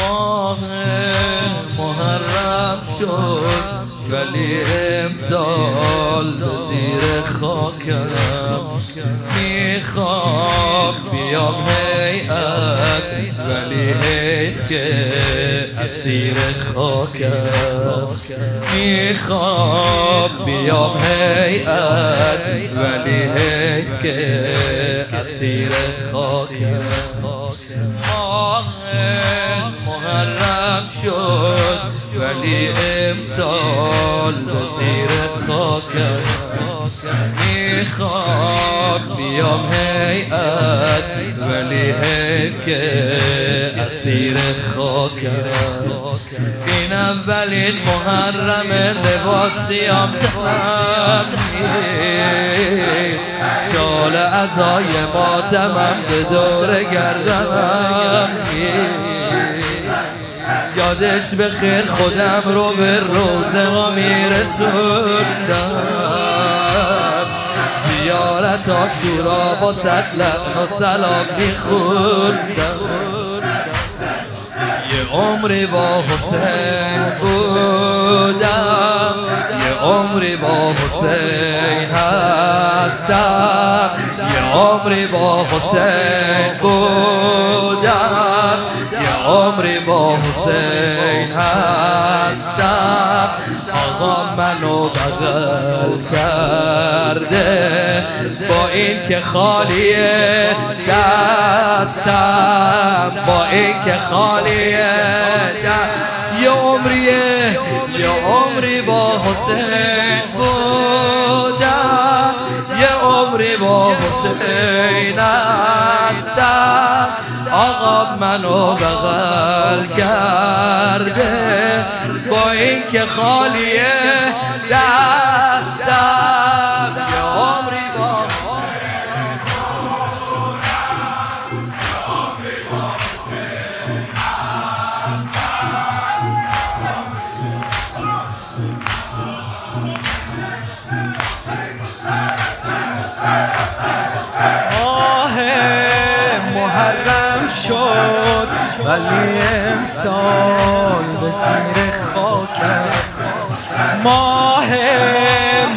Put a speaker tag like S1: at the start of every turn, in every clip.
S1: ماه محرم شد ولی امسال زیر خاکم می‌خوام بیام هیئت ولی حیف که اسیر خاکم می‌خوام بیام هیئت ولی حیف که اسیر خاکم ماه محرم شد ولی امسال به زیر خاکم می‌خواد بیام هیئت ولی حیف که اسیر خاکم این اولین محرم لباسیم تمام شال ازای ماتمم به دور گردنم یادش به خیر خودم رو به روزه ها میرسوندم. زیارت آشورا با سطلت و سلام میخوندم. یه عمری با حسین بودم. یه عمری با حسین هستم. یه عمری با حسین بودم. بغل کرده با این که خالیه دستم با این که خالیه یه عمریه یه عمری با حسین بودم. یه عمری با حسین هستم. آقا منو بغل کرده با این که خالیه دستم
S2: شد ولی امسال به زیر خاکم. ماه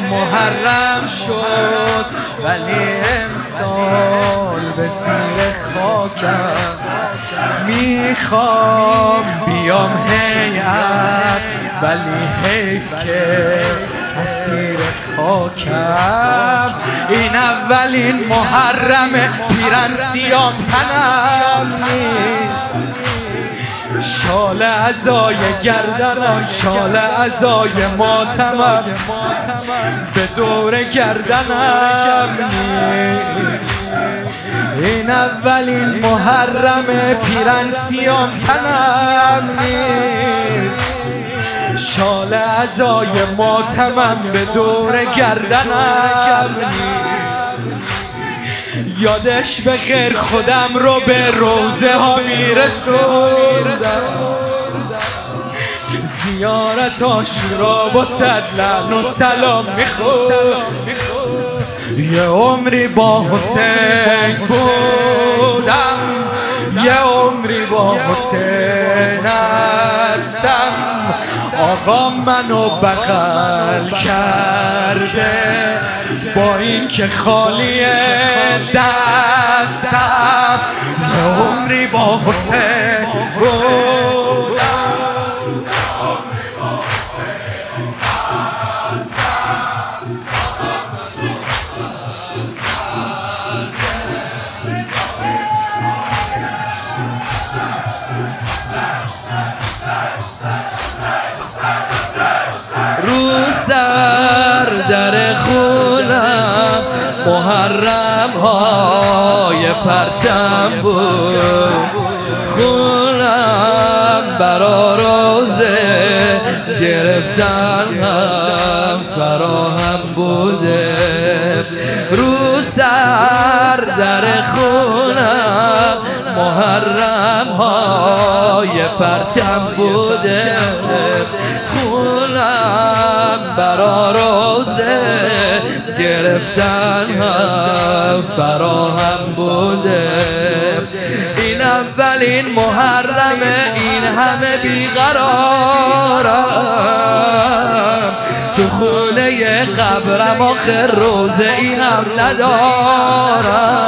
S2: محرم شد ولی امسال به زیر خاکم. می‌خوام بیام هیئت ولی حیف که اسیر خاکم. این اولین محرم پیرن سیام تنم نیست. شال ازای گردنم شال ازای ماتمم. به دور گردنم نیست. این اولین محرم پیرن سیام تنم نیست. شال ازای ماتمم به دور گردنم یادش به خیر خودم رو به روزه ها میرسوندم. زیارت آشورا با صد لعن و سلام می‌خوند یه عمری با حسین بودم یه عمری با حسین هستم. آقا منو بغل کرده با این که خالی دستم. یه عمری با حسین بودم.
S1: سر در خونم محرم های پرچم بود. خونم برا روزه گرفتن هم فراهم بوده. رو سر در خونم محرم های پرچم بوده. روزه گرفتن هم فراهم بوده. این اولین محرمه این همه بیقرارم. تو خونه قبرم آخر روزه ای هم ندارم.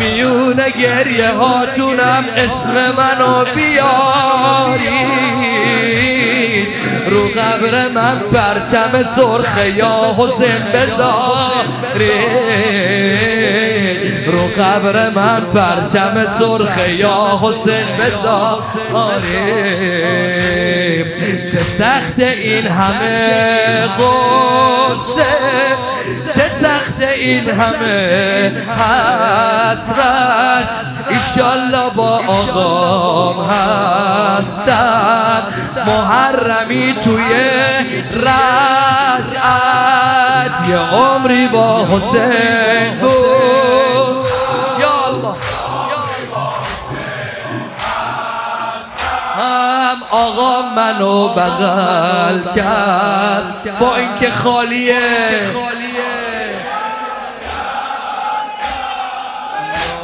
S1: میونه گریه هاتونم اسم منو بیاری. رو قبر من پرچم سرخ یا حسین بذاری رو قبر من پرچم سرخ یا حسین بذاری چه سخت این همه قصه چه سخت این همه حسرت. ایشالله با آقام هستن. محرمی توی رجعت. یه عمری با حسین بود. یا الله. هم آقا منو بغل کرد. با اینکه خالیه.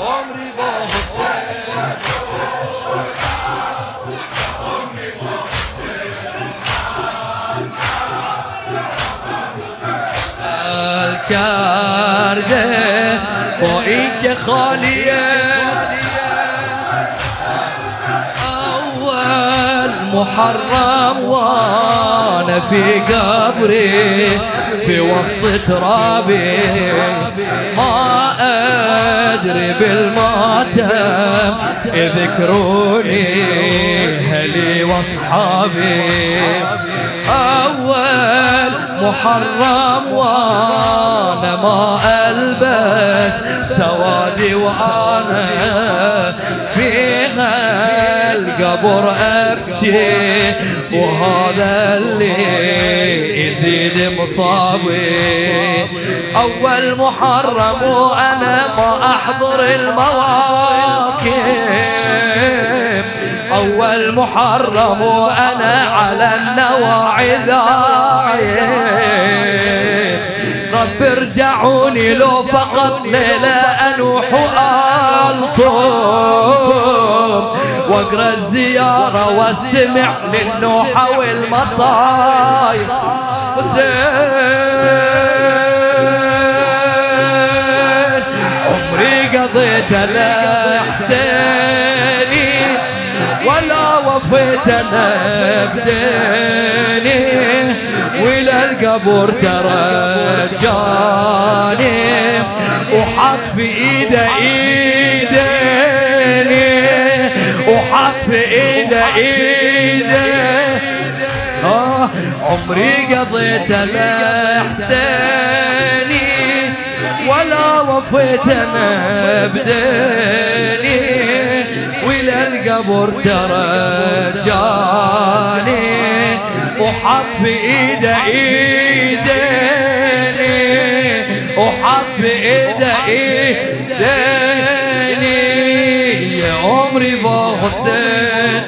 S1: عمری با کرده با اینکه خالیه. أول محرم وأنا في قبري في وسط ترابي ما أدري بالماتم. يذكروني هلي وأصحابي. أول محرم وأنا ما ألبس سوادي وأنا القبر أبكي وهذا اللي يزيد مصابي. أول محرم وأنا ما أحضر المواقف. أول محرم وأنا على النواعي ذايف رب ارجعوني لو فقط ليلة أنوح وألطم واقرأ الزيارة واستمع للنوحة والمصايب. حسين عمري قضيت لحسيني ولا وفيت أنا بديني وإلى القبر ترجاني. وحط في ايده ايديني عمري قضيت لحسيني ولا وفيت أنا بديني. وإلى القبر ترجاني وحط في إيده إيديني. وحط في إيده إيديني. يا عمري حسين